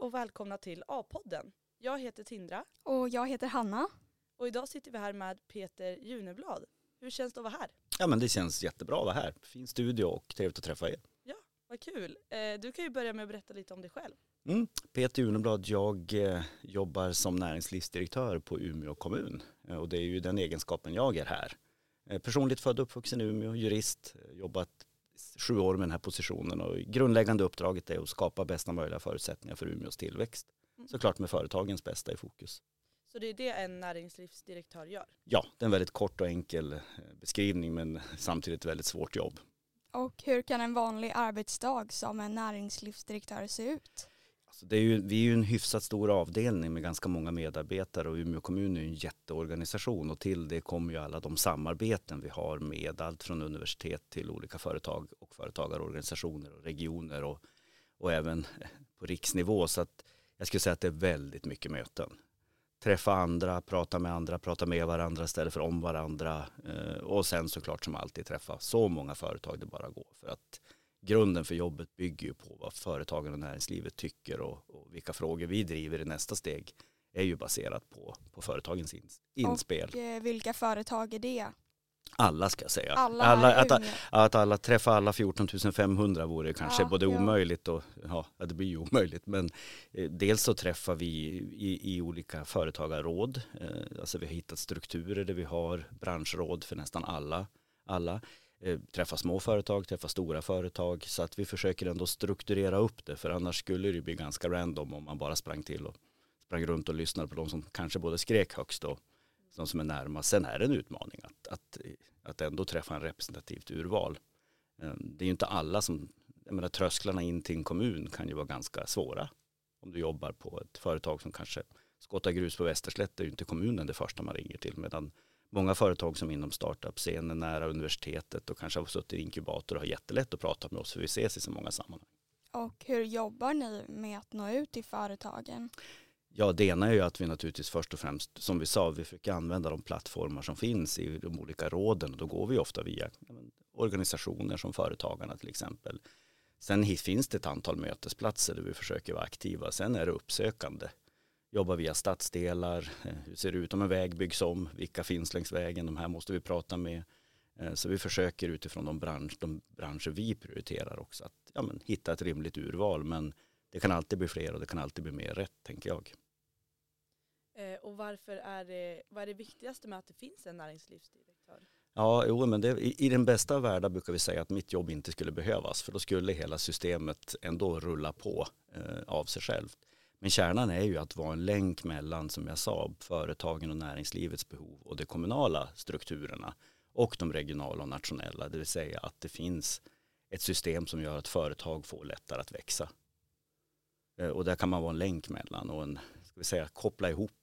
och välkomna till A-podden. Jag heter Tindra Och jag heter Hanna. och idag sitter vi här med Peter Juneblad. Hur känns det att vara här? Ja men det känns jättebra att vara här. Fin studio och trevligt att träffa er. Vad kul. Eh, Du kan ju börja med att berätta lite om dig själv. Mm. Peter Juneblad, jag eh, jobbar som näringslivsdirektör på Umeå kommun Eh, och det är ju den egenskapen jag är här. Personligt född och uppvuxen i Umeå, jurist, jobbat sju år med den här positionen och grundläggande uppdraget är att skapa bästa möjliga förutsättningar för Umeås tillväxt. Mm. Såklart med företagens bästa i fokus. Så det är det en näringslivsdirektör gör. Ja, det är en väldigt kort och enkel eh, beskrivning men samtidigt väldigt svårt jobb. Och hur kan en vanlig arbetsdag som en näringslivsdirektör se ut? Alltså det är ju, vi är ju en hyfsat stor avdelning med ganska många medarbetare och Umeå kommun är ju en jätteorganisation och till det kommer ju alla de samarbeten vi har med allt från universitet till olika företag och företagarorganisationer och regioner och, och även på riksnivå. Så att jag skulle säga att det är väldigt mycket möten. Träffa andra, prata med andra, prata med varandra istället för om varandra eh, och sen såklart som alltid träffa så många företag det bara går för att grunden för jobbet bygger ju på vad företagen och näringslivet tycker och, och vilka frågor vi driver i nästa steg är ju baserat på, på företagens ins, inspel. Och eh, vilka företag är det? Alla ska jag säga. Alla, alla att, att alla träffa alla 14 500 vore kanske Ja, både ja. omöjligt och ja, det blir ju omöjligt. Men eh, dels så träffar vi i, i olika företagarråd. Eh, alltså vi har hittat strukturer där vi har branschråd för nästan alla. alla. Eh, träffa små företag, träffa stora företag. Så att vi försöker ändå strukturera upp det. För annars skulle det ju bli ganska random om man bara sprang till och sprang runt och lyssnade på de som kanske både skrek högst och de som är närmast. Sen är det en utmaning att, att, att ändå träffa en representativt urval. Eh, det är ju inte alla som, jag menar trösklarna in till en kommun kan ju vara ganska svåra. Om du jobbar på ett företag som kanske skottar grus på Västerslätt är ju inte kommunen det första man ringer till. Medan många företag som inom startup-scenen nära universitetet och kanske har suttit i inkubator har jättelätt att prata med oss för vi ses i så många sammanhang. Och hur jobbar ni med att nå ut till företagen? Ja, det ena är ju att vi naturligtvis först och främst, som vi sa, vi försöker använda de plattformar som finns i de olika råden. Då går vi ofta via organisationer som Företagarna till exempel. Sen finns det ett antal mötesplatser där vi försöker vara aktiva. Sen är det uppsökande. Jobba via stadsdelar, eh, hur ser det ut om en väg byggs om, vilka finns längs vägen, de här måste vi prata med. Eh, Så vi försöker utifrån de, bransch, de branscher vi prioriterar också att ja, men, hitta ett rimligt urval. Men det kan alltid bli fler och det kan alltid bli mer rätt, tänker jag. Eh, Och varför är det, vad är det viktigaste med att det finns en näringslivsdirektör? Ja, jo, men det, i, i den bästa av världar brukar vi säga att mitt jobb inte skulle behövas för då skulle hela systemet ändå rulla på eh, av sig självt. Men kärnan är ju att vara en länk mellan, som jag sa, företagen och näringslivets behov och de kommunala strukturerna och de regionala och nationella, det vill säga att det finns ett system som gör att företag får lättare att växa. Eh, och där kan man vara en länk mellan och en, ska vi säga, koppla ihop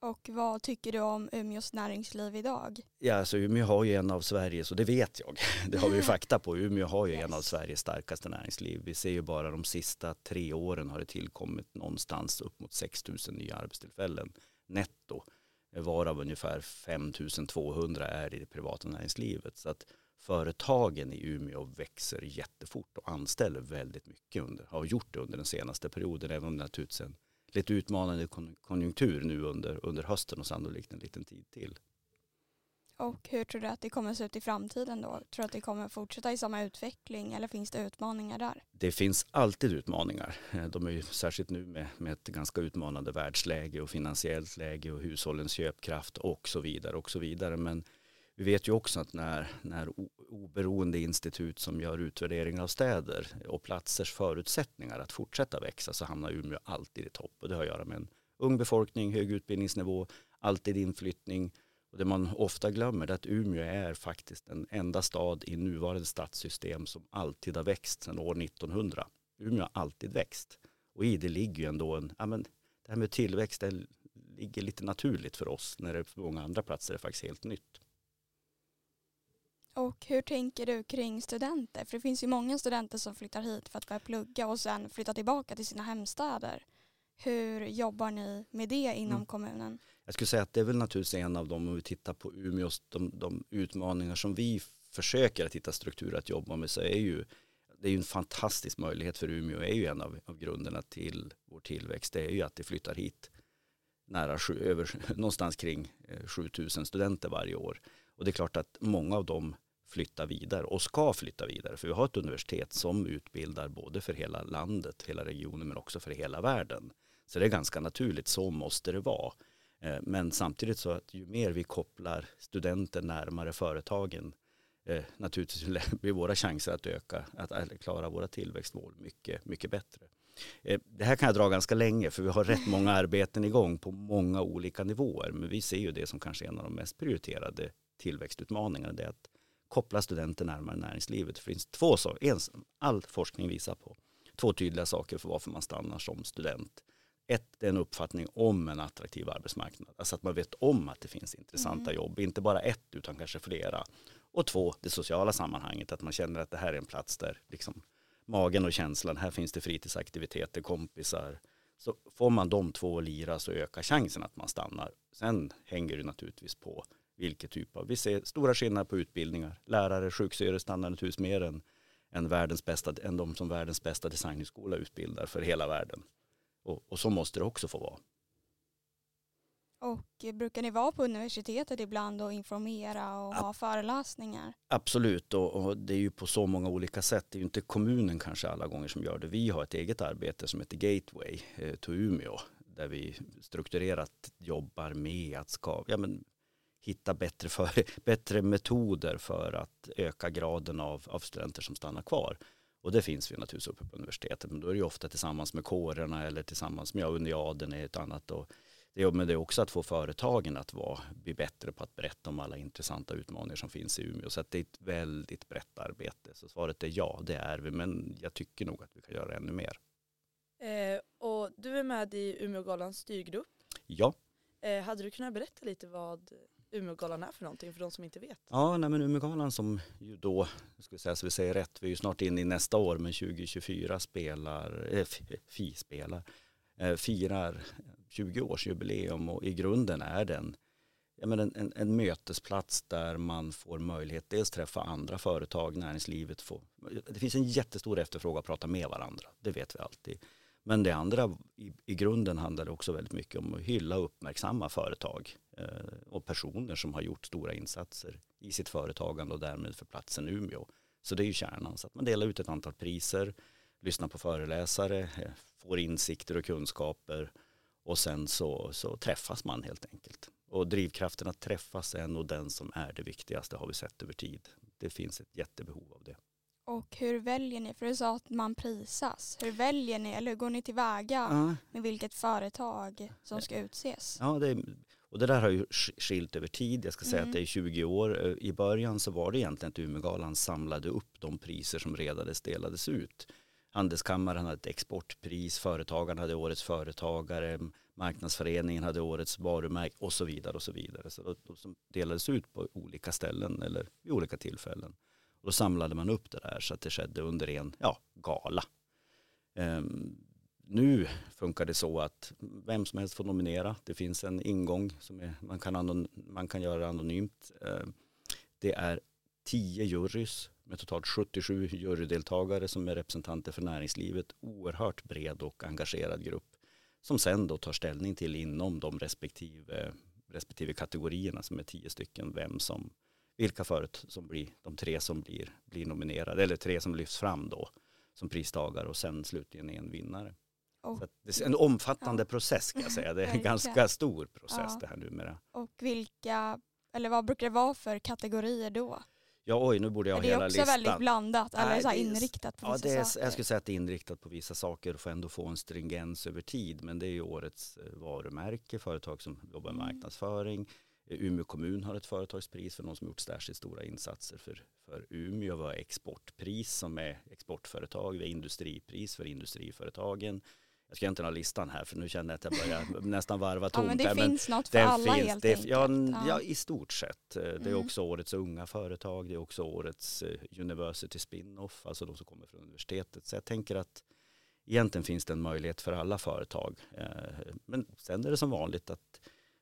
och vad tycker du om Umeås näringsliv idag? Ja, alltså Umeå har ju en av Sveriges, och det vet jag, det har vi ju fakta på, Umeå har ju en Yes. av Sveriges starkaste näringsliv. Vi ser ju bara de sista tre åren har det tillkommit någonstans upp mot 6 000 nya arbetstillfällen netto, varav ungefär 5 200 är i det privata näringslivet. Så att företagen i Umeå växer jättefort och anställer väldigt mycket under, har gjort det under den senaste perioden, även om det naturligtvis en lite utmanande kon- konjunktur nu under, under hösten och sannolikt en liten tid till. Och hur tror du att det kommer se ut i framtiden då? Tror du att det kommer fortsätta i samma utveckling eller finns det utmaningar där? Det finns alltid utmaningar. Eh, De är ju särskilt nu med, med ett ganska utmanande världsläge och finansiellt läge och hushållens köpkraft och så vidare och så vidare. Men vi vet ju också att när, när oberoende institut som gör utvärderingar av städer och platsers förutsättningar att fortsätta växa så hamnar Umeå alltid i topp. Och det har att göra med en ung befolkning, hög utbildningsnivå, alltid inflyttning. Och det man ofta glömmer är att Umeå är faktiskt den enda stad i nuvarande stadssystem som alltid har växt sedan år 1900. Umeå har alltid växt. Och i det ligger ju ändå en, ja men det här med tillväxt det ligger lite naturligt för oss när det på många andra platser är faktiskt helt nytt. Och hur tänker du kring studenter? För det finns ju många studenter som flyttar hit för att börja plugga och sen flyttar tillbaka till sina hemstäder. Hur jobbar ni med det inom Mm. kommunen? Jag skulle säga att det är väl naturligtvis en av dem om vi tittar på Umeås, de, de utmaningar som vi försöker att hitta strukturer att jobba med så är ju det är ju en fantastisk möjlighet för Umeå, är ju en av, av grunderna till vår tillväxt, det är ju att det flyttar hit nära sju, över, någonstans kring 7000 studenter varje år. Och det är klart att många av dem flytta vidare och ska flytta vidare. För vi har ett universitet som utbildar både för hela landet, hela regionen men också för hela världen. Så det är ganska naturligt, så måste det vara. Eh, men samtidigt så att ju mer vi kopplar studenter närmare företagen eh, naturligtvis blir våra chanser att öka, att klara våra tillväxtmål mycket, mycket bättre. Eh, det här kan jag dra ganska länge för vi har rätt många arbeten igång på många olika nivåer. Men vi ser ju det som kanske en av de mest prioriterade tillväxtutmaningarna. Det är att koppla studenter närmare näringslivet. Det finns två saker, all forskning visar på två tydliga saker för varför man stannar som student. Ett, är en uppfattning om en attraktiv arbetsmarknad. Alltså att man vet om att det finns intressanta mm. jobb, inte bara ett utan kanske flera. Och två, det sociala sammanhanget, att man känner att det här är en plats där liksom magen och känslan, här finns det fritidsaktiviteter, kompisar. Så får man de två att lira så ökar chansen att man stannar. Sen hänger det naturligtvis på vilket typ av, vi ser stora skillnader på utbildningar. Lärare, sjuksyrror stannar naturligtvis mer än, än, världens bästa, än de som världens bästa designhögskola utbildar för hela världen. Och, och så måste det också få vara. Och brukar ni vara på universitetet ibland och informera och ha föreläsningar? Absolut, och, och, det är ju på så många olika sätt. Det är ju inte kommunen kanske alla gånger som gör det. Vi har ett eget arbete som heter Gateway eh, to Umeå där vi strukturerat jobbar med att ska, ja, men, hitta bättre, för, bättre metoder för att öka graden av, av studenter som stannar kvar. Och det finns vi naturligtvis uppe på universitetet, men då är det ju ofta tillsammans med kårerna eller tillsammans med Uniaden är ett annat. Och det, men det är också att få företagen att vara, bli bättre på att berätta om alla intressanta utmaningar som finns i Umeå. Så det är ett väldigt brett arbete. Så svaret är ja, det är vi, men jag tycker nog att vi kan göra ännu mer. Eh, och du är med i Umeågalans styrgrupp. Ja. Eh, hade du kunnat berätta lite vad Umeågalan är för någonting för de som inte vet? Ja, nej, men Umeågalan som ju då, ska vi säga så vi säger rätt, vi är ju snart inne i nästa år, men 2024 spelar, eh, FI spelar, eh, firar 20-årsjubileum och i grunden är den ja, men en, en, en, mötesplats där man får möjlighet dels träffa andra företag, näringslivet. Får, det finns en jättestor efterfrågan att prata med varandra, det vet vi alltid. Men det andra, i, i grunden handlar det också väldigt mycket om att hylla och uppmärksamma företag eh, och personer som har gjort stora insatser i sitt företagande och därmed för platsen Umeå. Så det är ju kärnan. Så att man delar ut ett antal priser, lyssnar på föreläsare, eh, får insikter och kunskaper och sen så, så träffas man helt enkelt. Och drivkraften att träffas är nog den som är det viktigaste har vi sett över tid. Det finns ett jättebehov av det. Och hur väljer ni, för du sa att man prisas, hur väljer ni eller hur går ni tillväga ja. med vilket företag som ska utses? Ja, det, och det där har ju skilt över tid, jag ska säga mm. att det är 20 år. Eh, I början så var det egentligen att Umeågalan samlade upp de priser som redades delades ut. Handelskammaren hade ett exportpris, Företagarna hade årets företagare, marknadsföreningen hade årets varumärke och så vidare och så vidare. Så de delades ut på olika ställen eller vid olika tillfällen. Och då samlade man upp det där så att det skedde under en ja, gala. Um, nu funkar det så att vem som helst får nominera. Det finns en ingång som är, man, kan man kan göra anonymt. Um, det är tio jurys med totalt 77 jurydeltagare som är representanter för näringslivet. Oerhört bred och engagerad grupp som sen då tar ställning till inom de respektive, respektive kategorierna som är tio stycken vem som vilka företag som blir de tre som blir, blir nominerade eller tre som lyfts fram då som pristagare och sen slutligen en vinnare. Oh. det är en omfattande ja. process ska jag säga. Det är en ganska stor process ja. det här numera. Och vilka, eller vad brukar det vara för kategorier då? Ja oj, nu borde jag ha hela listan. Det är också väldigt blandat, Nej, eller så inriktat på ja, vissa är, saker. Jag skulle säga att det är inriktat på vissa saker och får ändå få en stringens över tid. Men det är ju årets eh, varumärke, företag som jobbar med mm. marknadsföring. Umeå kommun har ett företagspris för de som gjort särskilt stora insatser för, för Umeå. Vi har exportpris som är exportföretag. Vi har industripris för industriföretagen. Jag ska inte ha listan här för nu känner jag att jag börjar nästan varva tomt. Ja, men det där, finns något för alla finns, helt det, enkelt. Ja, ja, i stort sett. Det är mm. också årets unga företag. Det är också årets eh, University Spin-off, alltså de som kommer från universitetet. Så jag tänker att egentligen finns det en möjlighet för alla företag. Eh, men sen är det som vanligt att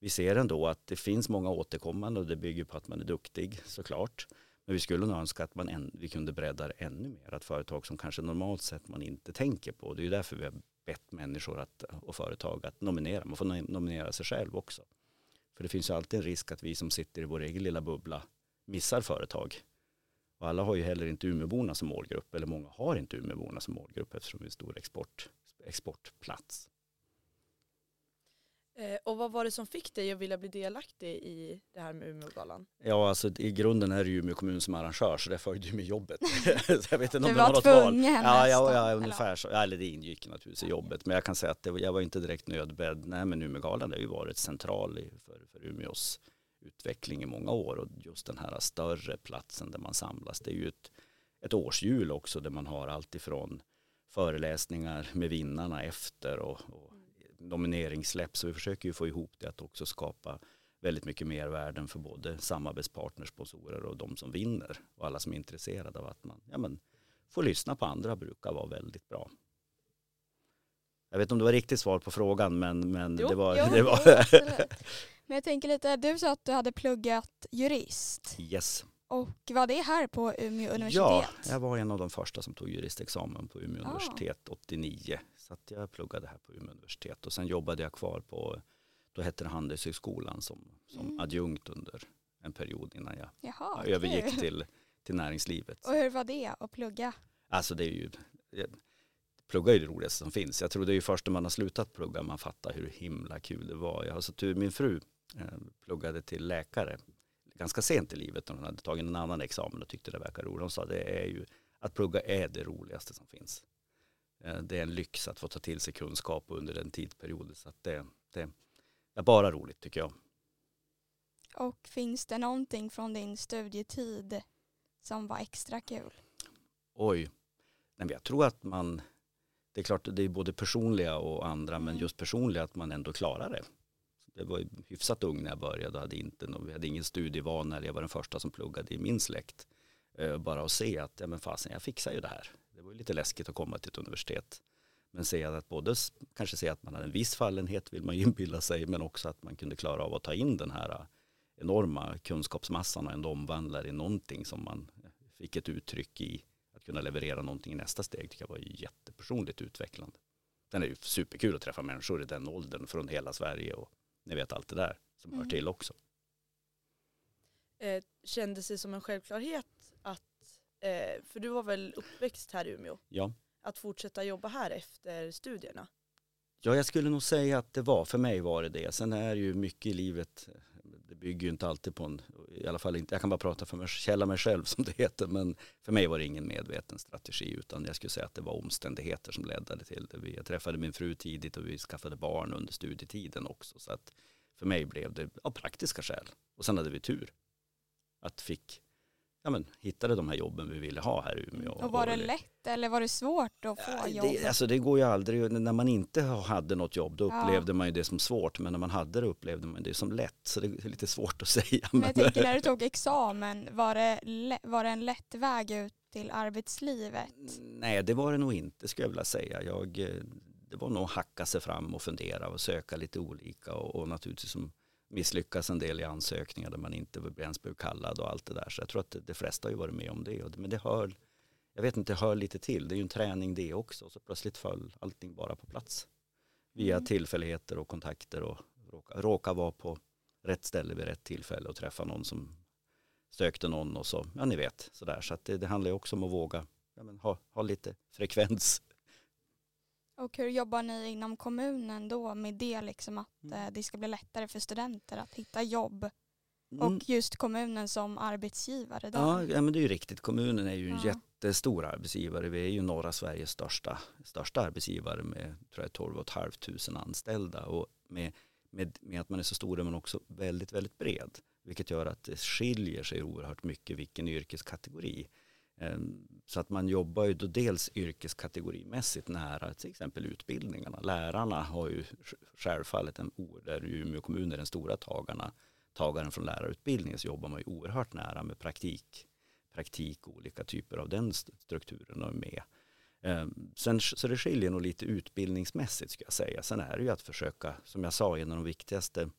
vi ser ändå att det finns många återkommande och det bygger på att man är duktig såklart. Men vi skulle nog önska att man än, vi kunde bredda det ännu mer. Att företag som kanske normalt sett man inte tänker på. Det är ju därför vi har bett människor att, och företag att nominera. Man får nominera sig själv också. För det finns ju alltid en risk att vi som sitter i vår egen lilla bubbla missar företag. Och alla har ju heller inte Umeåborna som målgrupp. Eller många har inte Umeåborna som målgrupp eftersom vi är en stor export, exportplats. Eh, och vad var det som fick dig att vilja bli delaktig i det här med Umeågalan? Ja, alltså i grunden är det ju Umeå kommun som arrangör så det följde ju med jobbet. jag vet inte om du var tvungen ja, ja, ja, ungefär så. Ja, eller det ingick naturligtvis i jobbet. Men jag kan säga att det, jag var inte direkt nödbedd. Nej, men Umeågalan har ju varit central för, för Umeås utveckling i många år och just den här större platsen där man samlas. Det är ju ett, ett årshjul också där man har allt ifrån föreläsningar med vinnarna efter och, och nomineringssläpp så vi försöker ju få ihop det att också skapa väldigt mycket mervärden för både samarbetspartners, sponsorer och de som vinner och alla som är intresserade av att man ja, men, får lyssna på andra brukar vara väldigt bra. Jag vet inte om det var riktigt svar på frågan men, men jo, det var... Jo, det var men jag tänker lite, du sa att du hade pluggat jurist. Yes. Och var det här på Umeå universitet? Ja, jag var en av de första som tog juristexamen på Umeå ah. universitet 89. Så att jag pluggade här på Umeå universitet och sen jobbade jag kvar på, då hette det Handelshögskolan som, som mm. adjunkt under en period innan jag Jaha, övergick till, till näringslivet. Och hur var det att plugga? Alltså det är ju, plugga är det roligaste som finns. Jag tror det är ju först när man har slutat plugga man fattar hur himla kul det var. Jag har så tur, min fru eh, pluggade till läkare ganska sent i livet när hon hade tagit en annan examen och tyckte det verkade roligt. Hon sa det är ju att plugga är det roligaste som finns. Eh, det är en lyx att få ta till sig kunskap under den tidsperioden. Så det, det är bara roligt tycker jag. Och finns det någonting från din studietid som var extra kul? Oj, Nej, jag tror att man, det är klart det är både personliga och andra, mm. men just personliga att man ändå klarar det. Jag var hyfsat ung när jag började och hade inte, vi hade ingen studievana, jag var den första som pluggade i min släkt. Eh, bara att se att, ja men fasen, jag fixar ju det här. Det var ju lite läskigt att komma till ett universitet. Men se att både, kanske se att man hade en viss fallenhet vill man ju inbilla sig, men också att man kunde klara av att ta in den här enorma kunskapsmassan och ändå omvandla det i någonting som man fick ett uttryck i att kunna leverera någonting i nästa steg tycker jag var jättepersonligt utvecklande. Sen är det ju superkul att träffa människor i den åldern från hela Sverige och ni vet allt det där som mm. hör till också. Eh, kändes det som en självklarhet att, eh, för du var väl uppväxt här i Umeå? Ja. Att fortsätta jobba här efter studierna? Ja, jag skulle nog säga att det var, för mig var det det. Sen är ju mycket i livet, det bygger ju inte alltid på en, i alla fall inte, jag kan bara prata för mig, källa mig själv som det heter, men för mig var det ingen medveten strategi utan jag skulle säga att det var omständigheter som ledde till det. Jag träffade min fru tidigt och vi skaffade barn under studietiden också så att för mig blev det av praktiska skäl. Och sen hade vi tur att fick ja, men, hittade de här jobben vi ville ha här i Umeå. Och var det lätt eller var det svårt att få ja, jobb? Det, alltså det går ju aldrig, när man inte hade något jobb då upplevde ja. man ju det som svårt men när man hade det upplevde man det som lätt så det är lite svårt att säga. Men jag tänker när du tog examen, var det, var det en lätt väg ut till arbetslivet? Nej det var det nog inte skulle jag vilja säga. Jag, eh, det var nog att hacka sig fram och fundera och söka lite olika och, och naturligtvis som misslyckas en del i ansökningar där man inte ens blev kallad och allt det där. Så jag tror att de flesta har ju varit med om det. Men det hör, jag vet inte, det hör lite till. Det är ju en träning det också. Så plötsligt föll allting bara på plats. Via mm. tillfälligheter och kontakter och råka, råka vara på rätt ställe vid rätt tillfälle och träffa någon som sökte någon och så, ja ni vet, sådär. Så att det, det handlar ju också om att våga ja, men, ha, ha lite frekvens och hur jobbar ni inom kommunen då med det, liksom att mm. Eh, det ska bli lättare för studenter att hitta jobb? Mm. Och just kommunen som arbetsgivare där. Ja, ja men det är ju riktigt. Kommunen är ju en ja. jättestor arbetsgivare. Vi är ju norra Sveriges största, största arbetsgivare med tror jag, 12 500 anställda. Och med, med, med att man är så stor är man också väldigt, väldigt bred. Vilket gör att det skiljer sig oerhört mycket vilken yrkeskategori. Ehm, så att man jobbar ju då dels yrkeskategorimässigt nära till exempel utbildningarna. Lärarna har ju självfallet en, där Umeå kommun är den stora tagarna, tagaren från lärarutbildningen så jobbar man ju oerhört nära med praktik, praktik och olika typer av den strukturen och med. Ehm, sen, så det skiljer nog lite utbildningsmässigt ska jag säga. Sen är det ju att försöka, som jag sa, en av de viktigaste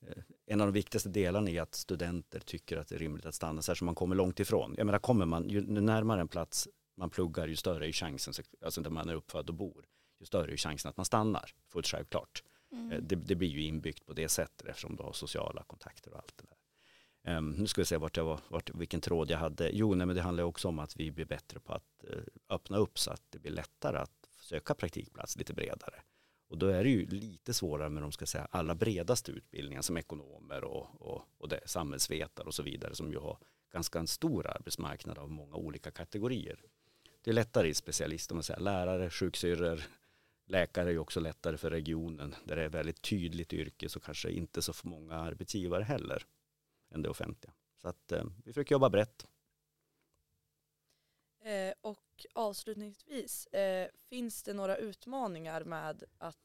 eh, en av de viktigaste delarna är att studenter tycker att det är rimligt att stanna, så här som man kommer långt ifrån. Jag menar, kommer man, ju närmare en plats man pluggar, ju större är chansen, alltså där man är uppfödd och bor, ju större är chansen att man stannar, fullt självklart. Mm. Eh, det, det, blir ju inbyggt på det sättet eftersom du har sociala kontakter och allt det där. Um, nu ska vi se vart jag var, vart, vilken tråd jag hade. Jo, nej, men det handlar också om att vi blir bättre på att uh, öppna upp så att det blir lättare att söka praktikplats lite bredare. Och då är det ju lite svårare med de ska säga, allra bredaste utbildningar som ekonomer och, och, och det, samhällsvetare och så vidare som ju har ganska en stor arbetsmarknad av många olika kategorier. Det är lättare i specialist, om man säger lärare, sjuksyrror, läkare är ju också lättare för regionen där det är väldigt tydligt yrke så kanske inte så många arbetsgivare heller än det offentliga. Så att eh, vi försöker jobba brett. Eh, och avslutningsvis, eh, finns det några utmaningar med att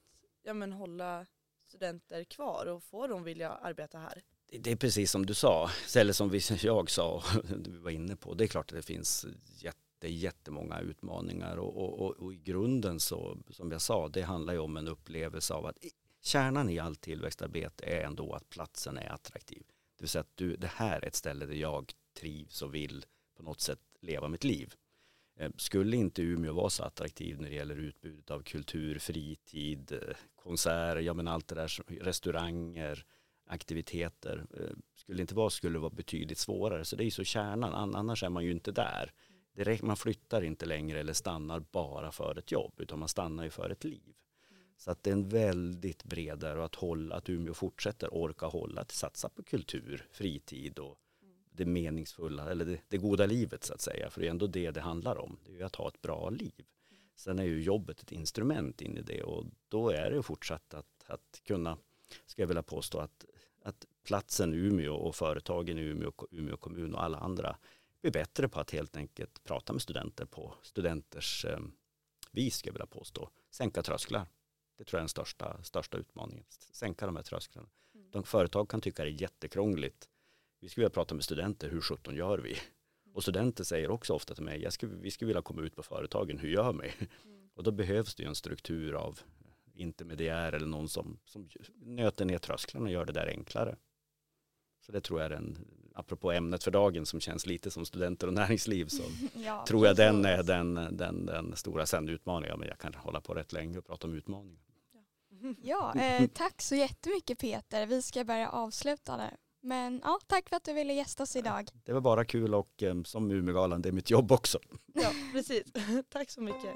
ja, men hålla studenter kvar och få dem vilja arbeta här? Det är precis som du sa, eller som jag sa och du var inne på. Det är klart att det finns jätte, jättemånga utmaningar och, och, och, och i grunden så, som jag sa, det handlar ju om en upplevelse av att kärnan i allt tillväxtarbete är ändå att platsen är attraktiv. Det vill säga att du, det här är ett ställe där jag trivs och vill på något sätt leva mitt liv. Eh, skulle inte Umeå vara så attraktiv när det gäller utbudet av kultur, fritid, eh, konserter, ja men allt det där, restauranger, aktiviteter. Eh, skulle det inte vara skulle det vara betydligt svårare. Så det är ju så kärnan, annars är man ju inte där. Direkt, man flyttar inte längre eller stannar bara för ett jobb, utan man stannar ju för ett liv. Så att det är en väldigt bredare och att hålla, att Umeå fortsätter orka hålla, att satsa på kultur, fritid och det meningsfulla eller det, det, goda livet så att säga. För det är ändå det det handlar om. Det är ju att ha ett bra liv. Sen är ju jobbet ett instrument in i det och då är det fortsatt att, att kunna, ska jag vilja påstå, att, att platsen Umeå och företagen i Umeå, Umeå kommun och alla andra blir bättre på att helt enkelt prata med studenter på studenters eh, vis, ska jag vilja påstå. Sänka trösklar. Det tror jag är den största, största utmaningen. Sänka de här trösklarna. Mm. De företag kan tycka det är jättekrångligt vi skulle vilja prata med studenter, hur sjutton gör vi? Och studenter säger också ofta till mig, jag skulle, vi skulle vilja komma ut på företagen, hur gör vi? Mm. Och då behövs det ju en struktur av intermediär eller någon som, som nöter ner trösklarna och gör det där enklare. Så det tror jag är en, apropå ämnet för dagen som känns lite som studenter och näringsliv så ja, tror jag den är den, den, den stora sen utmaningen. Men jag kan hålla på rätt länge och prata om utmaningar. Ja, eh, tack så jättemycket Peter. Vi ska börja avsluta. Men ja, tack för att du ville gästa oss idag. Det var bara kul och um, som Umeågalan, det är mitt jobb också. Ja, precis. tack så mycket.